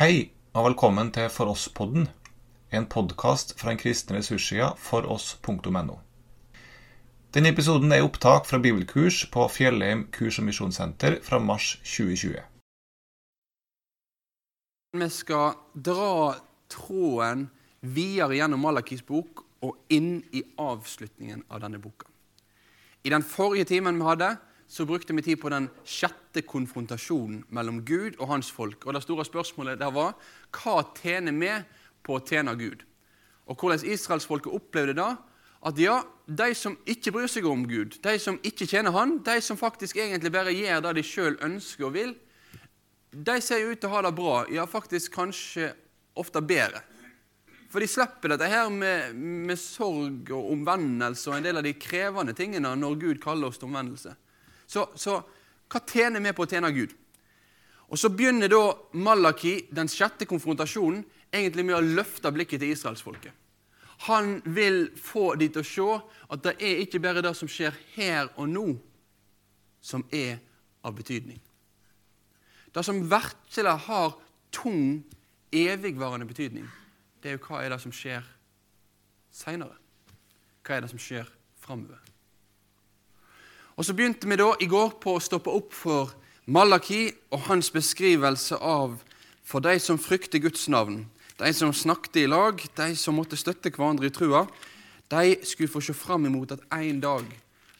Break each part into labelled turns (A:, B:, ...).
A: Hei, og velkommen til For oss-podden, en podkast fra en kristne ressurssida foross.no. Denne episoden er opptak fra bibelkurs på Fjellheim kurs- og misjonssenter fra mars 2020.
B: Vi skal dra tråden videre gjennom Malakis bok og inn i avslutningen av denne boka. I den forrige timen vi hadde, så brukte vi tid på den sjette konfrontasjonen mellom Gud og hans folk. Og Det store spørsmålet der var hva tjener vi på å tjene Gud? Og hvordan israelsfolket opplevde da At ja, de som ikke bryr seg om Gud, de som ikke tjener Han, de som faktisk egentlig bare gjør det de sjøl ønsker og vil, de ser ut til å ha det bra, ja, faktisk kanskje ofte bedre. For de slipper dette her med, med sorg og omvendelse og en del av de krevende tingene når Gud kaller oss til omvendelse. Så, så hva tjener vi på å tjene Gud? Og Så begynner da Malaki, den sjette konfrontasjonen, egentlig med å løfte blikket til israelsfolket. Han vil få de til å se at det er ikke bare det som skjer her og nå, som er av betydning. Det som virkelig har tung, evigvarende betydning, det er jo hva er det som skjer seinere. Hva er det som skjer framover? Og Så begynte vi da i går på å stoppe opp for Malaki og hans beskrivelse av for de som frykter Guds navn, de som snakket i lag, de som måtte støtte hverandre i trua, de skulle få se fram imot at en dag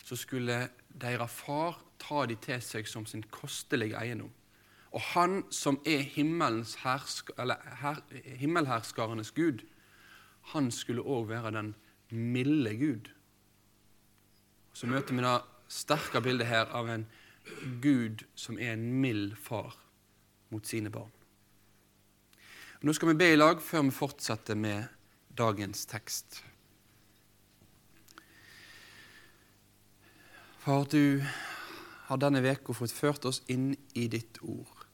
B: så skulle deres far ta de til seg som sin kostelige eiendom. Og han som er hersk, her, himmelherskarenes Gud, han skulle òg være den milde Gud. Så møter vi det sterke bildet her av en Gud som er en mild far mot sine barn. Nå skal vi be i lag før vi fortsetter med dagens tekst. Far, du har denne veka fått ført oss inn i ditt ord.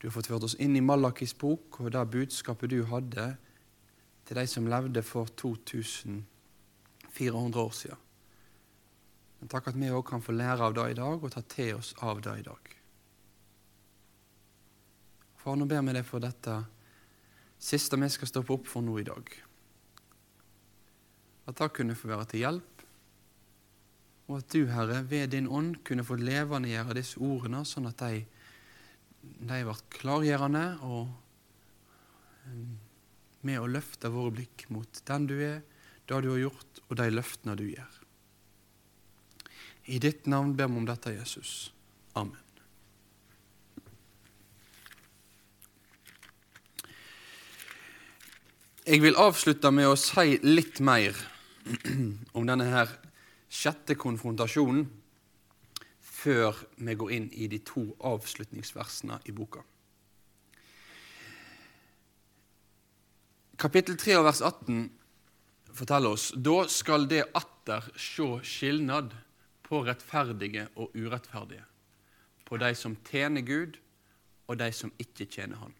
B: Du har fått ført oss inn i Malakis bok og det budskapet du hadde til de som levde for 2400 år siden. Men takk at vi òg kan få lære av det i dag og ta til oss av det i dag. Far, nå ber vi deg for dette siste vi skal stoppe opp for nå i dag. At det kunne få være til hjelp, og at du, Herre, ved din ånd kunne få levendegjøre disse ordene, sånn at de de ble klargjørende og eh, med å løfte våre blikk mot den du er, det du har gjort, og de løftene du gjør. I ditt navn ber vi om dette, Jesus. Amen. Jeg vil avslutte med å si litt mer om denne her sjette konfrontasjonen før vi går inn i de to avslutningsversene i boka. Kapittel 3 vers 18 forteller oss da skal det atter sjå skilnad på rettferdige og urettferdige, på de som tjener Gud, og de som ikke tjener Han.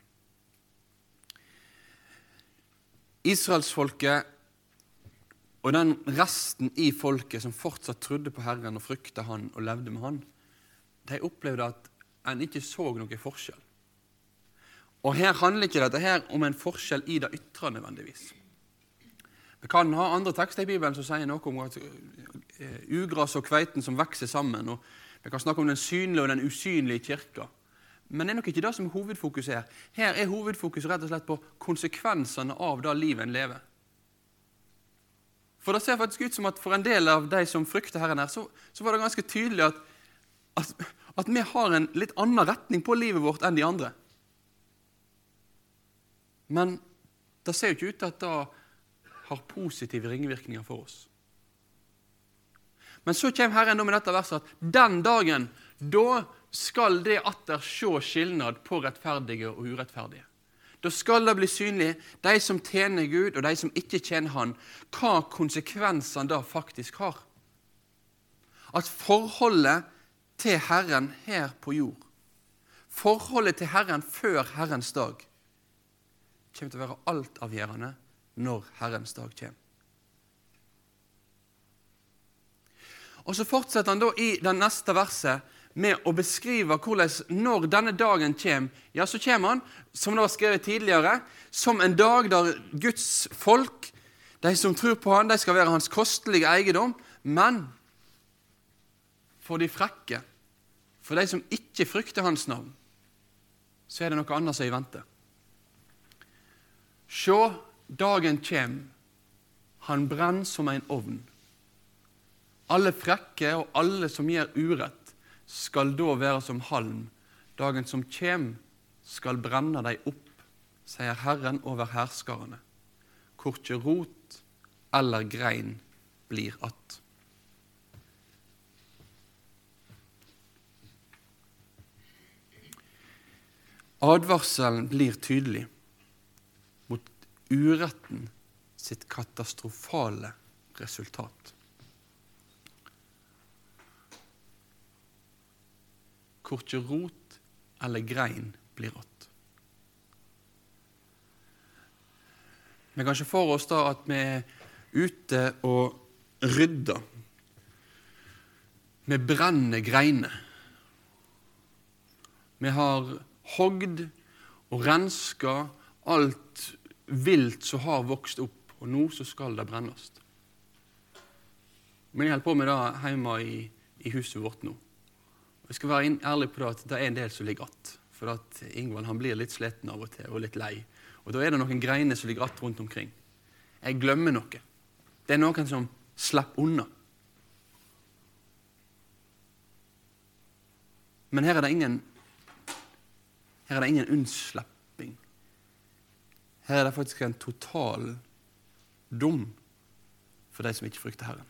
B: Israelsfolket og den resten i folket som fortsatt trodde på Herren og frykta Han og levde med Han, de opplevde at en ikke så noen forskjell. Og her handler ikke dette her om en forskjell i det ytre nødvendigvis. Vi kan ha andre tekster i Bibelen som sier noe om at eh, ugras og kveiten som vokser sammen. og Vi kan snakke om den synlige og den usynlige kirka. Men det er nok ikke det som er hovedfokus her. Her er hovedfokus rett og slett på konsekvensene av det livet en lever. For det ser faktisk ut som at for en del av de som frykter Herren her, så, så var det ganske tydelig at at, at vi har en litt annen retning på livet vårt enn de andre. Men det ser jo ikke ut til at det har positive ringvirkninger for oss. Men så kommer Herren med dette verset at den dagen, da skal det atter se skilnad på rettferdige og urettferdige. Da skal det bli synlig, de som tjener Gud, og de som ikke tjener Han, hva konsekvensene da faktisk har. At forholdet til Herren her på jord, forholdet til Herren før Herrens dag, kommer til å være altavgjørende når Herrens dag kommer. Og Så fortsetter han da i den neste verset med å beskrive hvordan når denne dagen kommer, ja, så kommer han, som det var skrevet tidligere, som en dag der Guds folk, de som tror på han, de skal være hans kostelige eiendom. Men for de frekke, for de som ikke frykter hans navn, så er det noe annet som er i vente. Sjå, dagen kjem, han brenner som en ovn. Alle frekke og alle som gjør urett, skal da være som halm. Dagen som kjem, skal brenne dei opp, sier Herren over herskarene. Korkje rot eller grein blir att. Advarselen blir tydelig uretten sitt katastrofale resultat. Korkje rot eller grein blir rått. Vi kan ikke for oss da at vi er ute og rydder. Vi brenner greiner. Vi har hogd og renska alt vilt som har vokst opp, og nå så skal det brennes. Men jeg holder på med det hjemme i, i huset vårt nå. Jeg skal være ærlig på det at det er en del som ligger att. For at Ingvald han blir litt sliten av og til og litt lei. Og da er det noen greiner som ligger att rundt omkring. Jeg glemmer noe. Det er noen som slipper unna. Men her er det ingen her er det ingen unnslipping. Her er det faktisk en total dom for de som ikke frykter Herren.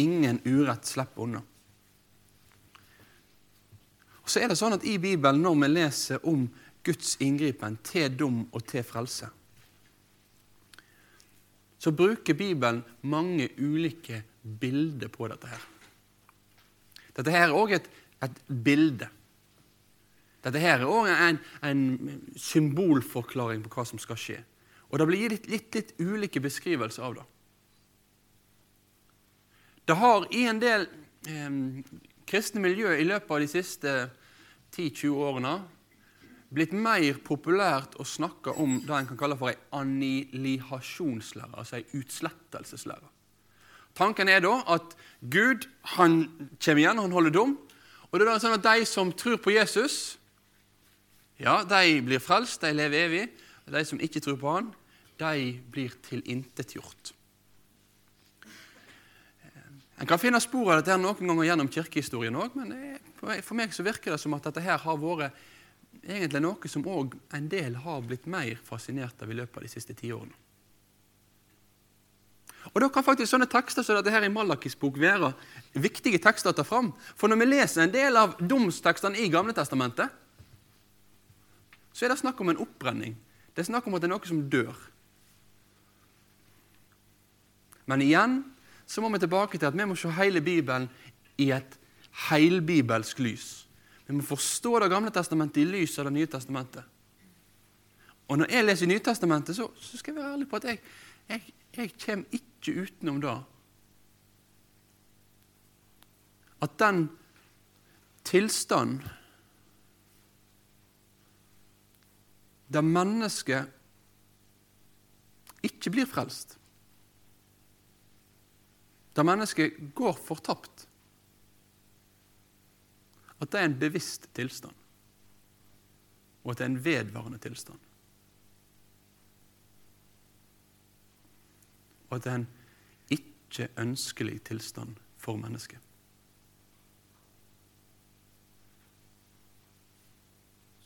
B: Ingen urett slipper unna. Og så er det sånn at I Bibelen, når vi leser om Guds inngripen til dom og til frelse, så bruker Bibelen mange ulike bilder på dette. her. Dette her er òg et, et, bilde. Dette her er òg en, en, symbolforklaring på hva som skal skje. Og det blir gitt litt, litt, ulike beskrivelser av det. Det har i en del eh, kristne miljø i løpet av de siste 10-20 årene blitt mer populært å snakke om det en kan kalle for en annihilasjonslære, altså en utslettelseslære. Tanken er da at Gud han kommer igjen, han holder dom. Og det er sånn at De som tror på Jesus, ja, de blir frelst, de lever evig. Og de som ikke tror på han, de blir tilintetgjort. En kan finne spor av dette noen ganger gjennom kirkehistorien òg, men for meg så virker det som at dette her har vært egentlig noe som òg en del har blitt mer fascinert av i løpet av de siste tiårene. Og Da kan faktisk sånne tekster som dette her i Malakis bok være viktige tekster å ta fram. For når vi leser en del av domstekstene i Gamle Testamentet, så er det snakk om en oppbrenning. Det er snakk om at det er noe som dør. Men igjen så må vi tilbake til at vi må se hele Bibelen i et heilbibelsk lys. Vi må forstå Det gamle testamentet i lys av Det nye testamentet. Og når jeg leser Nytestamentet, så, så skal jeg være ærlig på at jeg, jeg, jeg kommer ikke utenom det. At den tilstand der mennesket ikke blir frelst, der mennesket går fortapt, at det er en bevisst tilstand, og at det er en vedvarende tilstand. og at det er en ikke ønskelig tilstand for mennesket.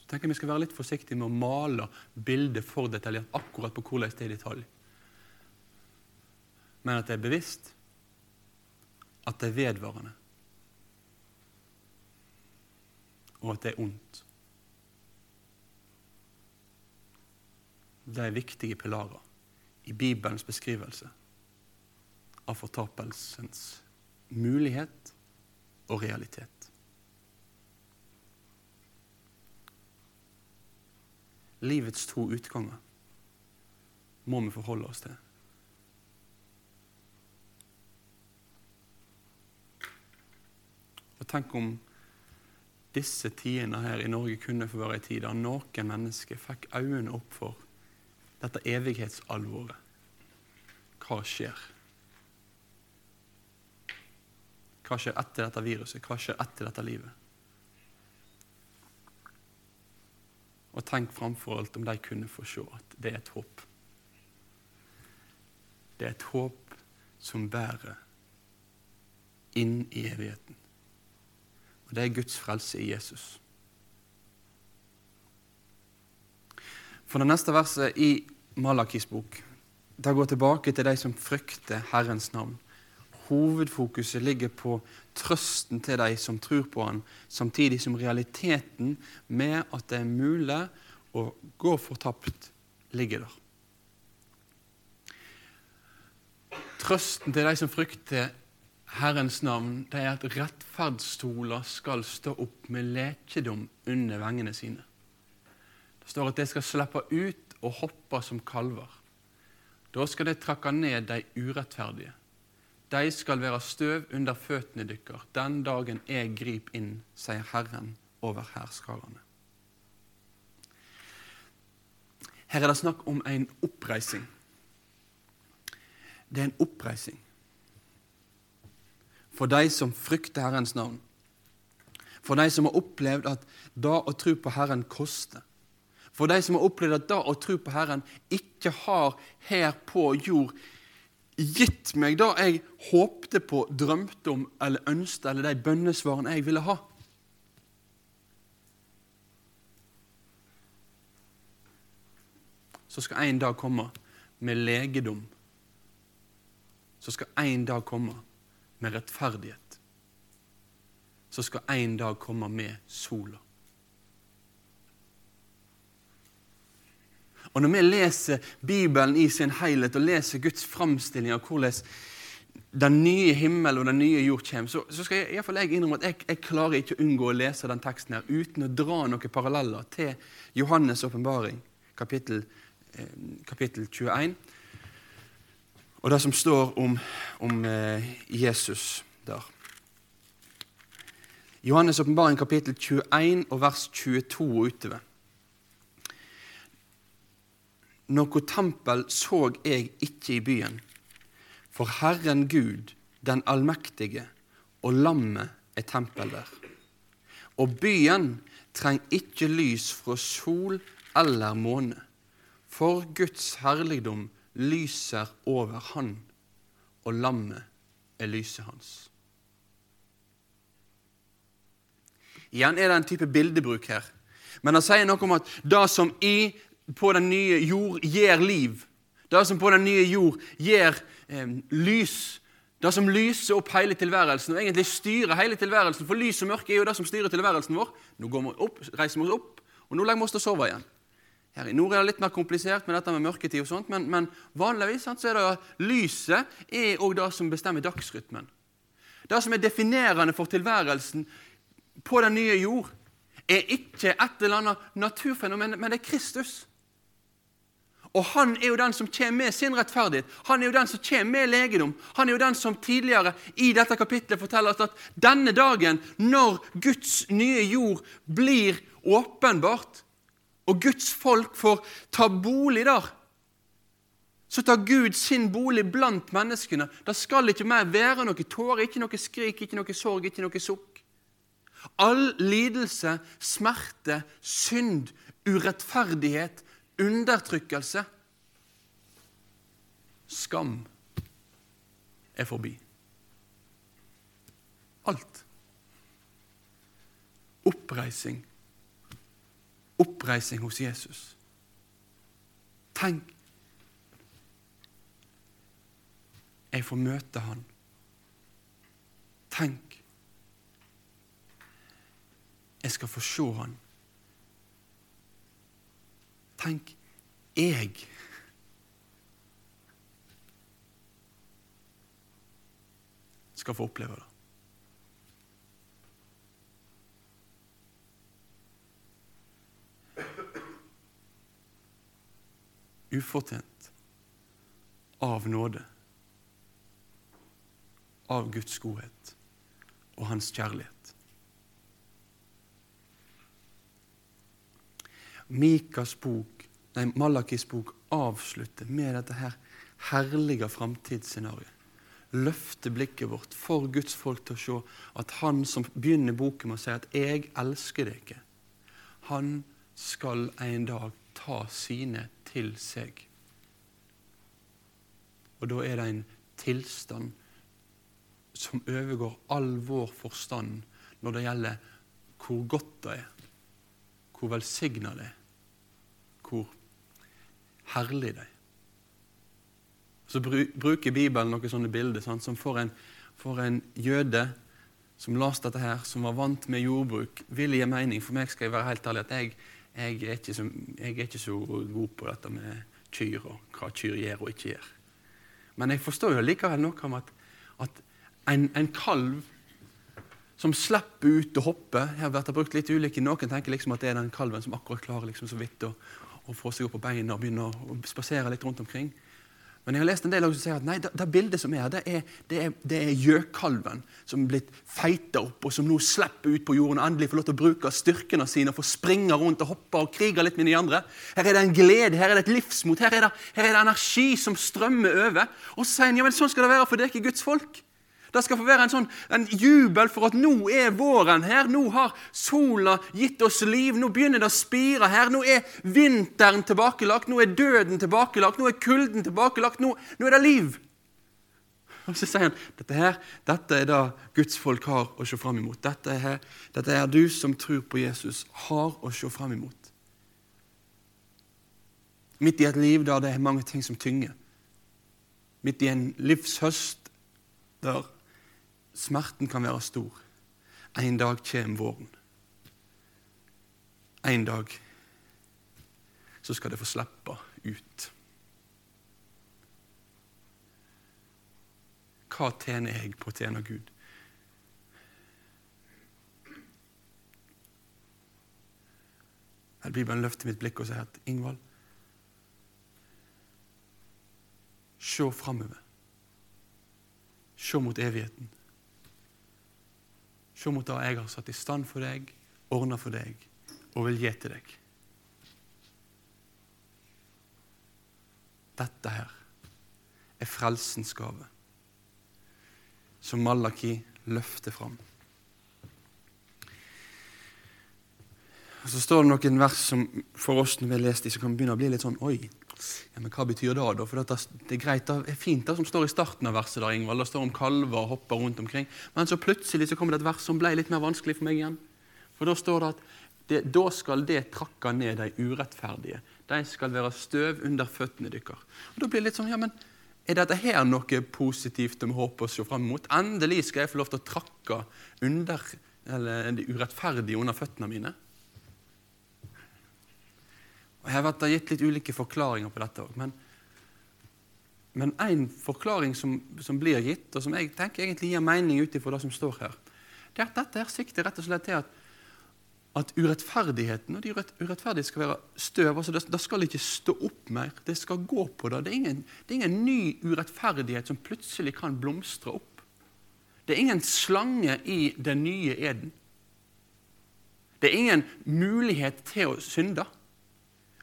B: Tenker Vi skal være litt forsiktige med å male bildet for detaljert akkurat på hvordan det er i detalj. Men at det er bevisst, at det er vedvarende, og at det er ondt. Det er viktige pilarer i Bibelens beskrivelse av fortapelsens mulighet og realitet. Livets to utganger må vi forholde oss til. Og tenk om disse tidene her i Norge kunne få være en tid der noen mennesker fikk øynene opp for dette evighetsalvoret. Hva skjer? Hva skjer etter dette viruset? Hva skjer etter dette livet? Og tenk framfor alt om de kunne få se at det er et håp. Det er et håp som bærer inn i evigheten. Og det er Guds frelse i Jesus. For det neste verset i Malakis bok det går tilbake til de som frykter Herrens navn. Hovedfokuset ligger på trøsten til de som tror på Han, samtidig som realiteten med at det er mulig å gå fortapt, ligger der. Trøsten til de som frykter Herrens navn, det er at rettferdsstoler skal stå opp med lekedom under vengene sine. Det står at de skal slippe ut og hoppe som kalver. Da skal de trakke ned de urettferdige. De skal være støv under føttene deres den dagen jeg griper inn, sier Herren over hærskarene. Her er det snakk om en oppreising. Det er en oppreising for de som frykter Herrens navn. For de som har opplevd at det å tro på Herren koster. For de som har opplevd at det å tro på Herren ikke har her på jord gitt meg det jeg håpte på, drømte om eller ønsket, eller de bønnesvarene jeg ville ha. Så skal en dag komme med legedom. Så skal en dag komme med rettferdighet. Så skal en dag komme med sola. Og Når vi leser Bibelen i sin helhet og leser Guds framstilling av hvordan den nye himmel og den nye jord kommer, så, så skal jeg, i jeg innrømme at jeg, jeg, klarer ikke å unngå å lese den teksten her uten å dra noen paralleller til Johannes' åpenbaring, kapittel, eh, kapittel 21. Og det som står om, om eh, Jesus der. Johannes' åpenbaring, kapittel 21 og vers 22 og utover. Noe tempel så jeg ikke i byen, for Herren Gud, den allmektige, og lammet er tempel der. Og byen trenger ikke lys fra sol eller måne, for Guds herligdom lyser over han, og lammet er lyset hans. Igjen er det en type bildebruk her. Men han sier noe om at det som i, på den nye jord gir liv, det som på den nye jord gir eh, lys, det som lyser opp hele tilværelsen og egentlig styrer hele tilværelsen, for lys og mørke er jo det som styrer tilværelsen vår. Nå går vi opp, reiser vi oss opp, og nå legger vi oss til å sove igjen. Her i nord er det litt mer komplisert med dette med mørketid, og sånt, men, men vanligvis sant, så er det lyset er òg det som bestemmer dagsrytmen. Det som er definerende for tilværelsen på den nye jord, er ikke et eller annet naturfenomen, men det er Kristus. Og han er jo den som kommer med sin rettferdighet. Han er jo den som kommer med legedom. Han er jo den som tidligere i dette kapitlet forteller oss at denne dagen, når Guds nye jord blir åpenbart, og Guds folk får ta bolig der, så tar Gud sin bolig blant menneskene. Det skal ikke mer være noe tårer, ikke noe skrik, ikke noe sorg, ikke noe sukk. All lidelse, smerte, synd, urettferdighet, undertrykkelse, skam er forbi. Alt. Oppreising oppreising hos Jesus. Tenk Jeg får møte han. Tenk Jeg skal få se han. Tenk jeg skal få oppleve det. ufortjent av nåde, av Guds godhet og Hans kjærlighet. Mikas bok, nei, Malakis bok avslutter med dette her herlige framtidsscenarioet. Løfte blikket vårt for Guds folk til å se at han som begynner boken med å si at 'jeg elsker dere', han skal en dag ta sine til seg. Og da er det en tilstand som overgår all vår forstand når det gjelder hvor godt det er, hvor velsigna det er, hvor herlig det er. Så bruker Bibelen noen sånne bilder sant, som for en, for en jøde som leste dette her, som var vant med jordbruk, ville gi mening. For meg skal jeg være helt ærlig at jeg, jeg, er så, jeg, er ikke så, god på dette med kyr og hva kyr gjør og ikke gjør. Men jeg forstår jo likevel noe om at, at en, en, kalv som slipper ut og hopper Her har vært brukt litt ulike. Noen tenker liksom at det er den kalven som akkurat klarer liksom så vidt å, å få seg opp på beina og begynne å, spasere litt rundt omkring. Men jeg har lest en del som sier at nei, det, det bildet som er her, det er, det er, det er gjøkalven som er blitt feita opp, og som nå slipper ut på jorden og endelig får lov til å bruke styrkene sine og få springe rundt og hoppe og krige litt med de andre. Her er det en glede, her er det et livsmot, her er det, her er det energi som strømmer over. Og så sier han ja, men sånn skal det være for dere Guds folk. Det skal få være en sånn en jubel for at nå er våren her. Nå har sola gitt oss liv. Nå begynner det å spire her. Nå er vinteren tilbakelagt. Nå er døden tilbakelagt. Nå er kulden tilbakelagt. Nå, nå er det liv. Og Så sier han dette, her, dette er det Guds folk har å se fram imot. Dette er, dette er du som tror på Jesus, har å se fram imot. Midt i et liv der det er mange ting som tynger. Midt i en livshøst der Smerten kan være stor. En dag kommer våren. En dag så skal det få slippe ut. Hva tjener jeg på å tjene Gud? Bibelen løfter mitt blikk og sier at Ingvald Se framover. Se mot evigheten. Se mot det jeg har satt i stand for deg, ordna for deg og vil gi til deg. Dette her er frelsens gave, som Malaki løfter fram. Og Så står det noen vers som for oss når vi har lest de, som kan begynne å bli litt sånn Oi, ja, men hva betyr det? da? For det, er greit, det er fint det som står i starten av verset. der, Ingvald. Det står om kalver og hopper rundt omkring. Men så plutselig så kommer det et vers som ble litt mer vanskelig for meg igjen. For da står det at det, da skal det trakke ned de urettferdige. De skal være støv under føttene deres. Og Da blir det litt sånn, ja, men er dette her noe positivt om håper å se fram mot? Endelig skal jeg få lov til å trakke under, eller, de urettferdige under føttene mine. Vært har gitt litt ulike forklaringer på dette òg. Men, én forklaring som, som, blir gitt, og som jeg tenker egentlig gir mening ut ifra det som står her, det er at dette her sikter rett og slett til at, at urettferdigheten og de urettferdige skal være støv. altså det, det, skal ikke stå opp mer. Det skal gå på det. Det er, ingen, det er ingen ny urettferdighet som plutselig kan blomstre opp. Det er ingen slange i den nye eden. Det er ingen mulighet til å synde.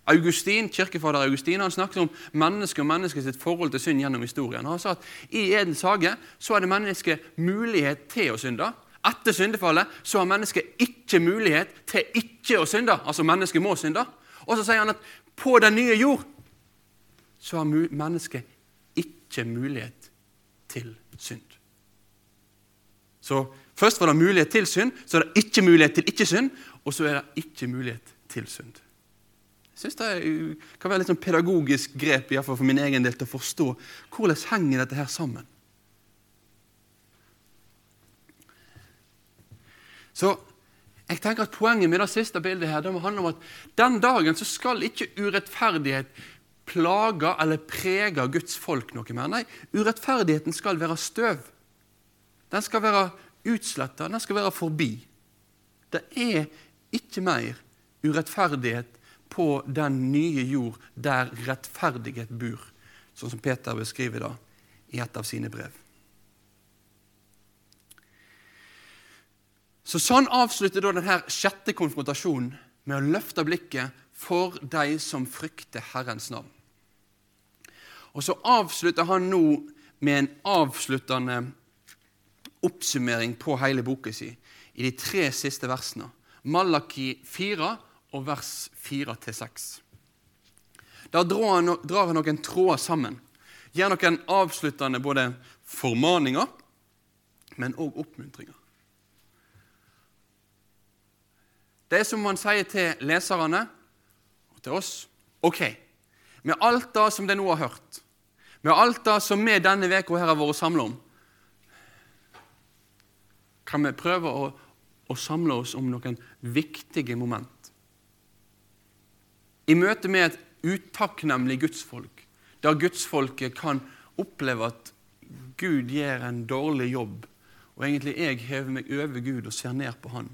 B: Augustin, Kirkefader Augustin han snakket om mennesket og menneskets forhold til synd gjennom historien. Han sa at I Edens hage så hadde mennesket mulighet til å synde. Etter syndefallet så har mennesket ikke mulighet til ikke å synde. Altså mennesket må synde. Og så sier han at på den nye jord så har mennesket ikke mulighet til synd. Så Først var det mulighet til synd, så er det ikke mulighet til ikke-synd, og så er det ikke mulighet til synd. Jeg synes Det kan være litt sånn pedagogisk grep i fall for min egen del til å forstå hvordan henger dette her sammen. Så jeg tenker at Poenget med det siste bildet her, det må handle om at den dagen så skal ikke urettferdighet plage eller prege Guds folk noe mer. Nei, urettferdigheten skal være støv. Den skal være utsletta, den skal være forbi. Det er ikke mer urettferdighet på den nye jord der rettferdighet bor, sånn som Peter beskriver det i et av sine brev. Så Sånn avslutter da denne sjette konfrontasjonen med å løfte blikket for de som frykter Herrens navn. Og så avslutter han nå med en avsluttende oppsummering på hele boka si i de tre siste versene. Malaki 4 og vers 4-6. Da drar han, noen tråder sammen. Gir noen avsluttende både formaninger, men òg oppmuntringer. Det er som han sier til leserne og til oss. Ok, med alt det som de nå har hørt, med alt det som vi denne uka har vært samla om, kan vi prøve å, å, samle oss om noen viktige moment. I møte med et utakknemlig gudsfolk, der gudsfolket kan oppleve at Gud gjør en dårlig jobb, og egentlig jeg hever meg over Gud og ser ned på Han.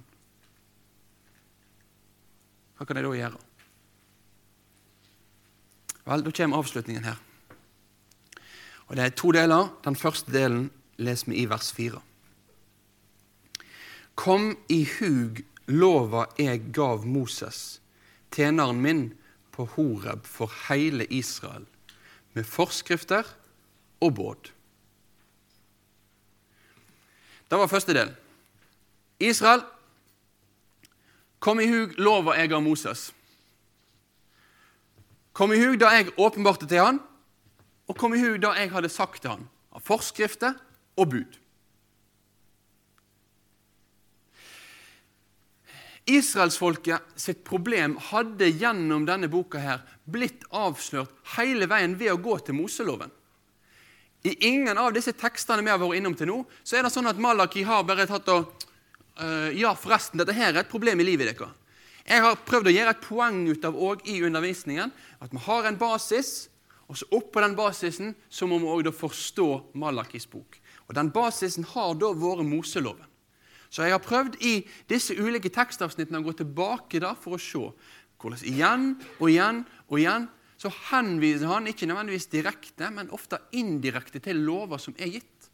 B: Hva kan jeg da gjøre? Vel, Da kommer avslutningen her. Og Det er to deler. Den første delen leser vi i vers 4. Kom i hug lova jeg gav Moses, tjeneren min, på Horeb for hele Israel, med forskrifter og båd. Det var første del. Israel, Kom i hug lova jeg av Moses. Kom i hug da jeg åpenbarte til han, og kom i hug da jeg hadde sagt til han, av forskrifter og bud. Israelsfolket sitt problem hadde gjennom denne boka her blitt avslørt hele veien ved å gå til Moseloven. I ingen av disse tekstene vi har vært innom til nå, så er det sånn at Malaki har bare tatt og uh, Ja, forresten, dette her er et problem i livet deres. Jeg har prøvd å gjøre et poeng ut av òg i undervisningen at vi har en basis, og så oppå den basisen så må vi også forstå Malakis bok. Og Den basisen har da vært Moseloven. Så jeg har prøvd i disse ulike tekstavsnittene å gå tilbake da for å se hvordan igjen og igjen og igjen så henviser han ikke nødvendigvis direkte, men ofte indirekte til lover som er gitt.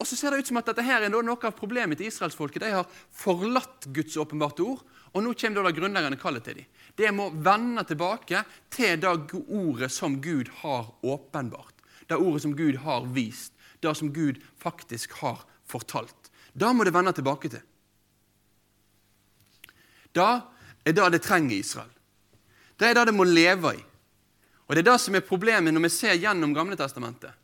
B: Og så ser det ut som at dette her er noe av problemet til israelsfolket. De har forlatt Guds åpenbarte ord, og nå kommer det grunnleggende kallet til dem. Det må vende tilbake til det ordet som Gud har åpenbart. Det ordet som Gud har vist. Det som Gud faktisk har fortalt. Da må det vende tilbake til. Da er det det trenger Israel. Det er det det må leve i. Og Det er det som er problemet når vi ser gjennom Gamle testamentet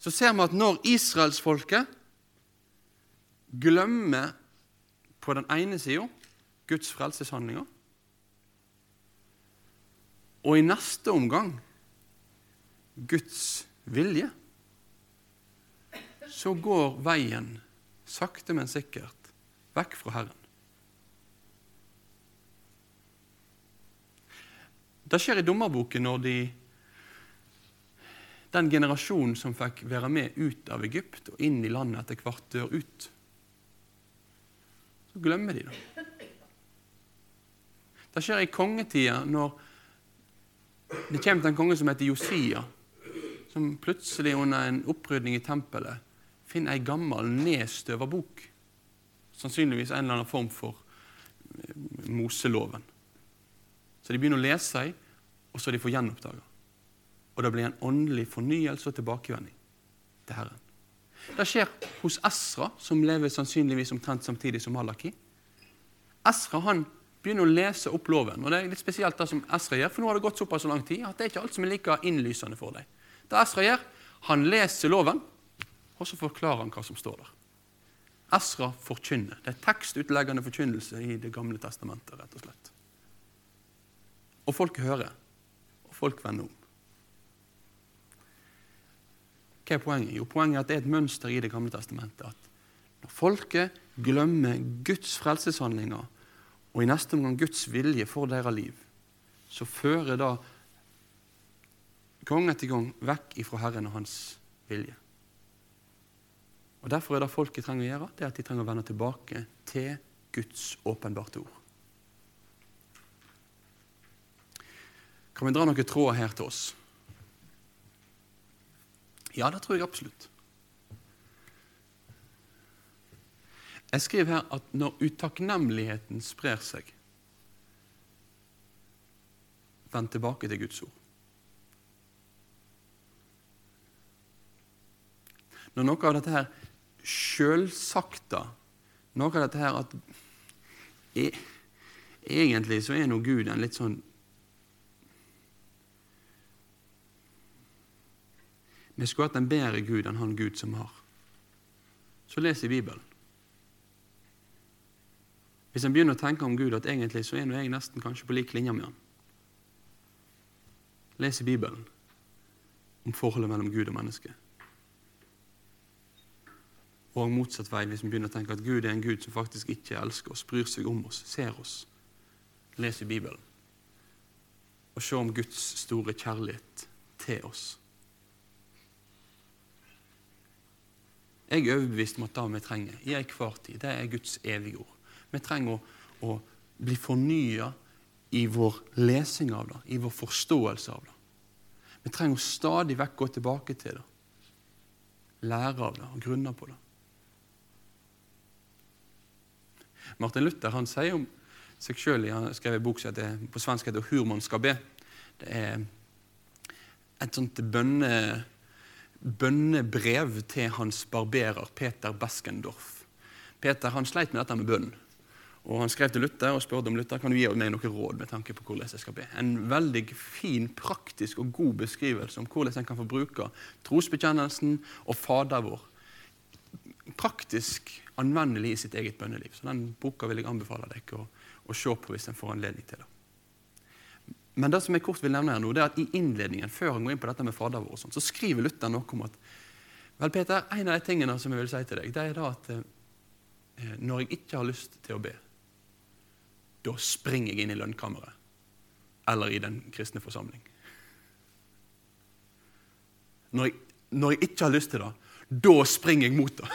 B: så ser vi at når israelsfolket glemmer på den ene sida Guds frelseshandlinger, og i neste omgang Guds vilje, så går veien sakte, men sikkert vekk fra Herren. Det skjer i dommerboken når de den generasjonen som fikk være med ut av Egypt og inn i landet etter hvert, dør ut. Så glemmer de det. Det skjer i kongetida når det kommer til en konge som heter Josia, som plutselig under en opprydning i tempelet finner ei gammel, nedstøva bok. Sannsynligvis en eller annen form for eh, Moseloven. Så de begynner å lese i, og så de får gjenoppdaga og det blir en åndelig fornyelse og tilbakevending til Herren. Det skjer hos Esra, som lever sannsynligvis omtrent samtidig som Malaki. Esra han begynner å lese opp loven. og Det er litt spesielt det som Esra gjør, for nå har det gått såpass lang tid at det er ikke alt som er like innlysende for deg. Det Esra gjør, han leser loven, og så forklarer han hva som står der. Esra forkynner. Det er tekstutleggende forkynnelse i Det gamle testamentet. rett og slett. Og folk hører, og folk vender om. Hva er poenget? Jo, poenget er at det er et mønster i Det gamle testamentet. At når folket glemmer Guds frelseshandlinger og i neste omgang Guds vilje for deres liv, så fører da gang etter gang vekk ifra Herren og hans vilje. Og Derfor er det folket trenger å gjøre, det er at de trenger å vende tilbake til Guds åpenbarte ord. Kan vi dra noen tråder her til oss? Ja, det tror jeg absolutt. Jeg skriver her at når utakknemligheten sprer seg Vend tilbake til Guds ord. Når noe av dette her sjølsagte, noe av dette her at e, Egentlig så er nå Gud en litt sånn Vi skulle hatt en bedre Gud enn han Gud som har. Så les i Bibelen. Hvis en begynner å tenke om Gud at egentlig så er nå jeg nesten kanskje på lik linje med han. Les i Bibelen om forholdet mellom Gud og menneske. Og motsatt vei, hvis vi begynner å tenke at Gud er en Gud som faktisk ikke elsker oss, bryr seg om oss, ser oss. leser Bibelen og se om Guds store kjærlighet til oss. Jeg er overbevist om at det vi trenger i enhver tid, det er Guds evige ord. Vi trenger å, å bli fornya i vår lesing av det, i vår forståelse av det. Vi trenger å stadig vekk gå tilbake til det, lære av det og grunne på det. Martin Luther han sier om seg sjøl Han har skrevet en bok som på svensk heter 'Hur man skal be'. Det er et sånt bønne bønnebrev til hans barberer Peter Beskendorf. Peter han sleit med dette med bønn. Og Han skrev til Luther og spurte om Luther kan du gi meg noen råd med tanke på hvordan jeg skal be. En veldig fin, praktisk og god beskrivelse om hvordan en kan få bruke trosbekjennelsen og Fader vår praktisk anvendelig i sitt eget bønneliv. Så Den boka vil jeg anbefale dere å, å se på hvis en får anledning til det. Men det som jeg kort vil nevne her nå, det er at i innledningen før han går inn på dette med Fader vår, så skriver Luther noe om at Vel, Peter, En av de tingene som jeg vil si til deg, det er da at eh, når jeg ikke har lyst til å be, da springer jeg inn i lønnkammeret eller i den kristne forsamling. Når jeg, når jeg ikke har lyst til det, da springer jeg mot det.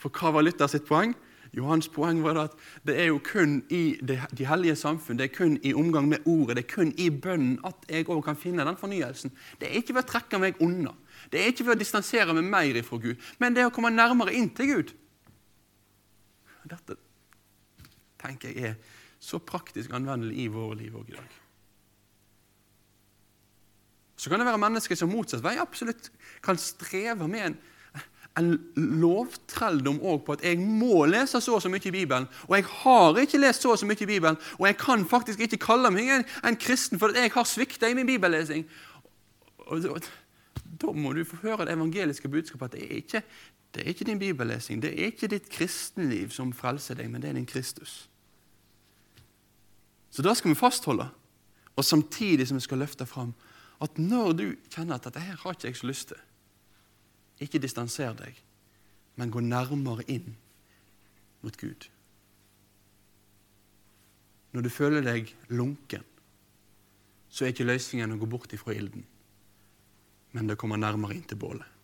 B: For hva var Luther sitt poeng? Jo, Hans poeng var at det er jo kun i det, de hellige samfunn, det er kun i omgang med ordet, det er kun i bønnen at jeg òg kan finne den fornyelsen. Det er ikke ved å trekke meg unna, det er ikke ved å distansere meg mer ifra Gud, men det er å komme nærmere inn til Gud. Dette tenker jeg er så praktisk anvendelig i våre liv òg i dag. Så kan det være mennesker som motsatt vei absolutt kan streve med en en lovtrelldom òg på at jeg må lese så og så mye i Bibelen. Og jeg har ikke lest så og så mye i Bibelen, og jeg kan faktisk ikke kalle meg en, en kristen fordi jeg har svikta i min bibellesing. Og, og, da må du få høre det evangeliske budskapet at det er, ikke, det er ikke din bibellesing, det er ikke ditt kristenliv som frelser deg, men det er din Kristus. Så da skal vi fastholde, og samtidig som vi skal løfte fram at når du kjenner at dette her har ikke jeg så lyst til ikke distanser deg, men gå nærmere inn mot Gud. Når du føler deg lunken, så er ikke løsningen å gå bort ifra ilden, men det kommer nærmere inn til bålet.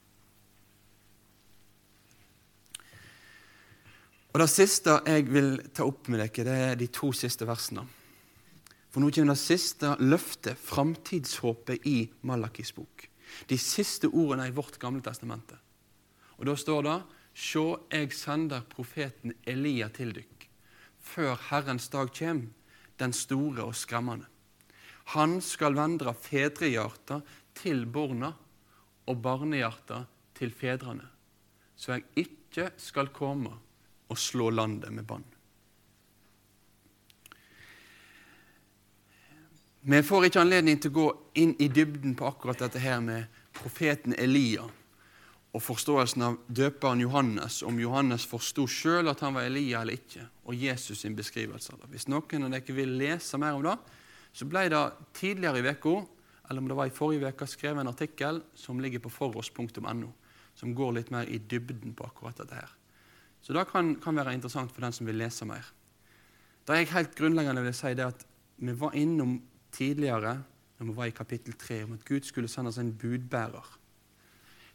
B: Og Det siste jeg vil ta opp med dere, det er de to siste versene. For nå kommer det siste løftet, framtidshåpet, i Malakis bok. De siste ordene i vårt gamle testamente. Og Da står det Sjå, jeg sender profeten Elia til dykk, før Herrens dag kjem, den store og skremmende. Han skal vendre fedrehjarta til borna og barnehjarta til fedrene, så jeg ikke skal komme og slå landet med bann. Vi får ikke anledning til å gå inn i dybden på akkurat dette her med profeten Elia og forståelsen av døperen Johannes, om Johannes forsto sjøl at han var Elia eller ikke, og Jesus sin beskrivelse av det. Hvis noen av dere vil lese mer om det, så ble det tidligere i uka, eller om det var i forrige uke, skrevet en artikkel som ligger på foross.no, som går litt mer i dybden på akkurat dette her. Så det kan, kan være interessant for den som vil lese mer. Det jeg helt grunnleggende vil si, det at vi var innom tidligere, når vi var i kapittel 3, om at Gud skulle sende oss en budbærer.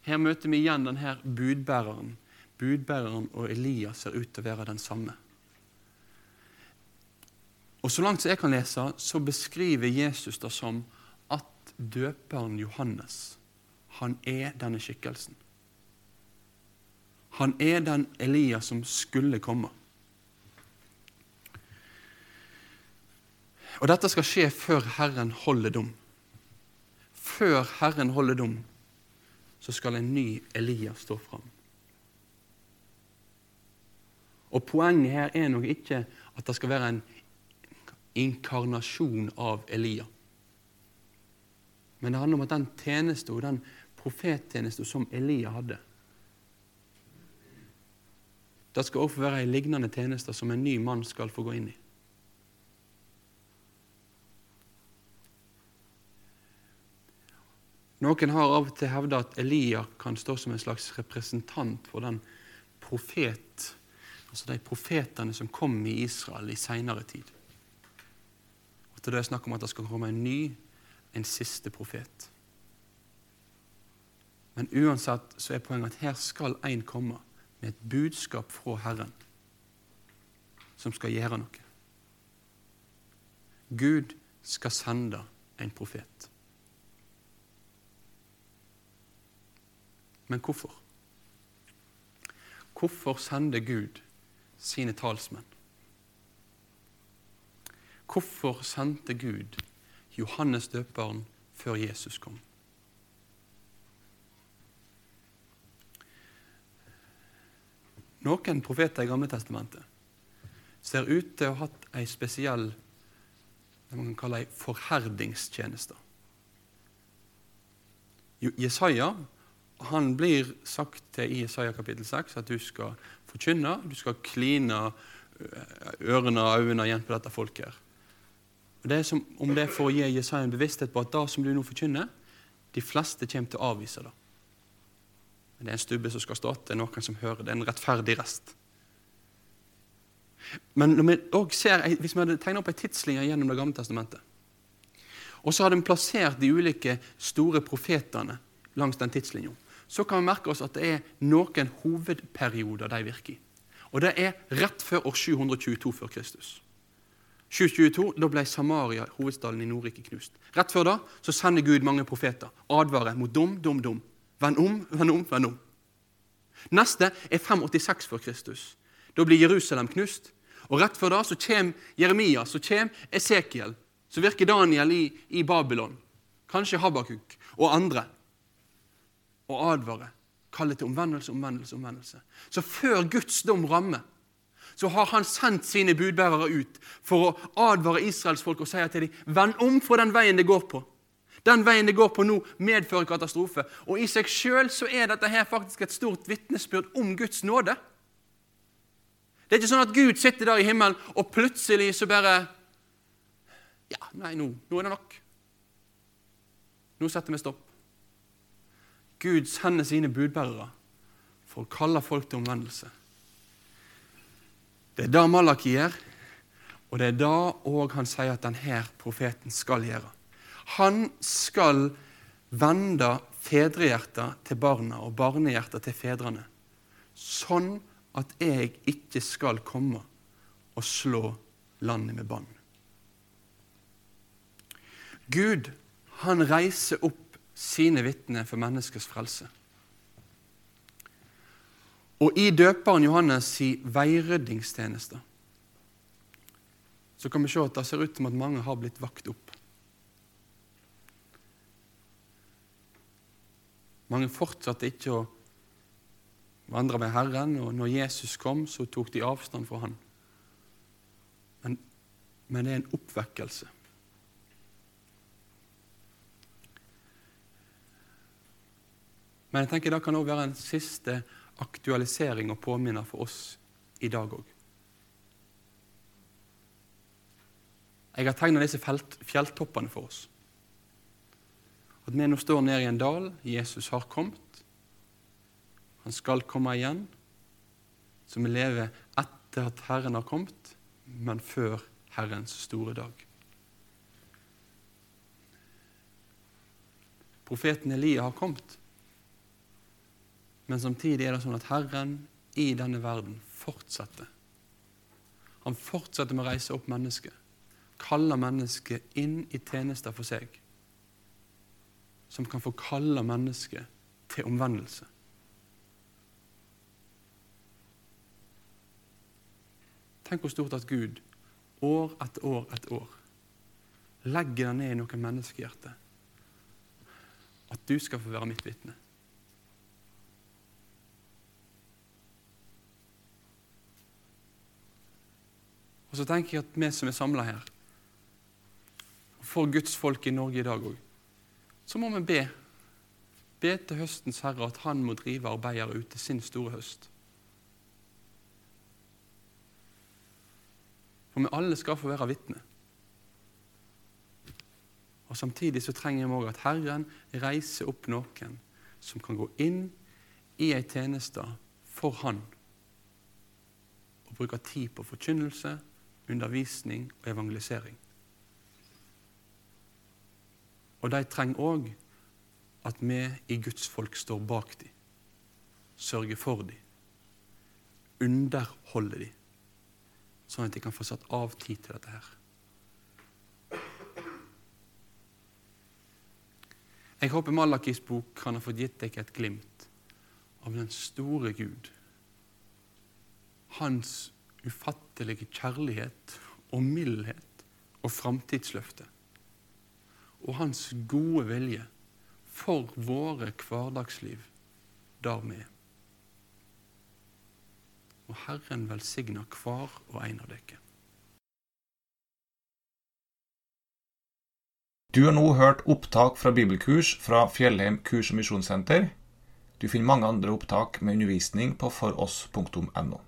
B: Her møter vi igjen denne budbæreren. Budbæreren og Elias ser ut til å være den samme. Og Så langt som jeg kan lese, så beskriver Jesus det som at døperen Johannes han er denne skikkelsen. Han er den Elias som skulle komme. Og dette skal skje før Herren holder dom. Før Herren holder dom, så skal en ny Elias stå fram. Og Poenget her er nok ikke at det skal være en inkarnasjon av Elia. Men det handler om at den tjeneste og den profettjeneste som Elia hadde, det skal også være en lignende tjeneste som en ny mann skal få gå inn i. Noen har av og til hevda at Elia kan stå som en slags representant for den profet, altså de profetene som kom i Israel i seinere tid. At det er snakk om at det skal komme en ny, en siste profet. Men uansett så er poenget at her skal en komme med et budskap fra Herren som skal gjøre noe. Gud skal sende en profet. Men hvorfor? Hvorfor sender Gud sine talsmenn? Hvorfor sendte Gud Johannes døperen før Jesus kom? Noen profeter i Gamle Testamentet ser ut til å ha hatt ei spesiell det man kan kalle ei forherdingstjeneste. Jesaja han blir sagt til i Isaiah kapittel 6 at du skal forkynne, du skal kline ørene og øynene igjen på dette folket. her. Og Det er som om det å gi Jesaja en bevissthet på at det som du nå forkynner, de fleste kommer til å avvise det. Men det er en stubbe som skal stå det er noen som hører. Det er en rettferdig rest. Men vi ser, hvis vi hadde tegnet opp en tidslinje gjennom Det gamle testamentet, og så hadde vi plassert de ulike store profetene langs den tidslinja, så kan vi merke oss at det er noen hovedperioder de virker i. Og det er rett før år 722 før Kristus. 722, Da ble Samaria, hovedstaden i Nordrike, knust. Rett før da så sender Gud mange profeter. Advarer mot dum, dum, dum. Vend om, vend om, vend om. Neste er 586 før Kristus. Da blir Jerusalem knust. Og Rett før da så kommer Jeremia, så kommer Esekiel, så virker Daniel i, i Babylon. Kanskje Habakuk og andre. Og advare. Kalle til omvendelse, omvendelse, omvendelse. Så før Guds dom rammer, så har han sendt sine budbærere ut for å advare Israels folk og si til dem vend om fra den veien det går på. Den veien det går på nå, medfører katastrofe. Og i seg sjøl er dette her faktisk et stort vitnesbyrd om Guds nåde. Det er ikke sånn at Gud sitter der i himmelen, og plutselig så bare Ja, nei, nå, nå er det nok. Nå setter vi stopp. Gud sender sine budbærere for å kalle folk til omvendelse. Det er det Malaki gjør, og det er det òg han sier at denne profeten skal gjøre. Han skal vende fedrehjertet til barna og barnehjertet til fedrene, sånn at jeg ikke skal komme og slå landet med bann. Gud, han reiser opp sine vitner for menneskers frelse. Og i døperen Johannes' si veiryddingstjeneste så kan vi se at det ser ut som at mange har blitt vakt opp. Mange fortsatte ikke å vandre med Herren, og når Jesus kom, så tok de avstand fra han. Men, men det er en oppvekkelse. Men jeg tenker det kan også være en siste aktualisering og påminner for oss i dag òg. Jeg har tegna disse fjelltoppene for oss. At vi nå står nede i en dal. Jesus har kommet. Han skal komme igjen, så vi lever etter at Herren har kommet, men før Herrens store dag. Profeten Elia har kommet, men samtidig er det sånn at Herren i denne verden fortsetter. Han fortsetter med å reise opp mennesket. Kaller mennesket inn i tjenester for seg. Som kan få kalle mennesket til omvendelse. Tenk hvor stort at Gud år etter år etter år legger det ned i noen menneskehjerte, At du skal få være mitt vitne. Og så tenker jeg at vi som er samla her, for Guds folk i Norge i dag òg, så må vi be. Be til høstens herre at han må drive arbeidere ut til sin store høst. For vi alle skal få være vitne. Og Samtidig så trenger vi òg at Herren reiser opp noen som kan gå inn i ei tjeneste for Han og bruke tid på forkynnelse, undervisning og evangelisering. Og de trenger òg at vi i Guds folk står bak dem, sørger for dem, underholder dem, sånn at de kan få satt av tid til dette her. Jeg håper Malakis bok kan ha fått gitt deg et glimt av den store Gud. Hans ufattelige kjærlighet og mildhet og framtidsløfte og hans gode vilje for våre hverdagsliv der vi er. Og Herren velsigner hver og en av dere.
A: Du har nå hørt opptak fra bibelkurs fra Fjellheim kurs- og misjonssenter. Du finner mange andre opptak med undervisning på foross.no.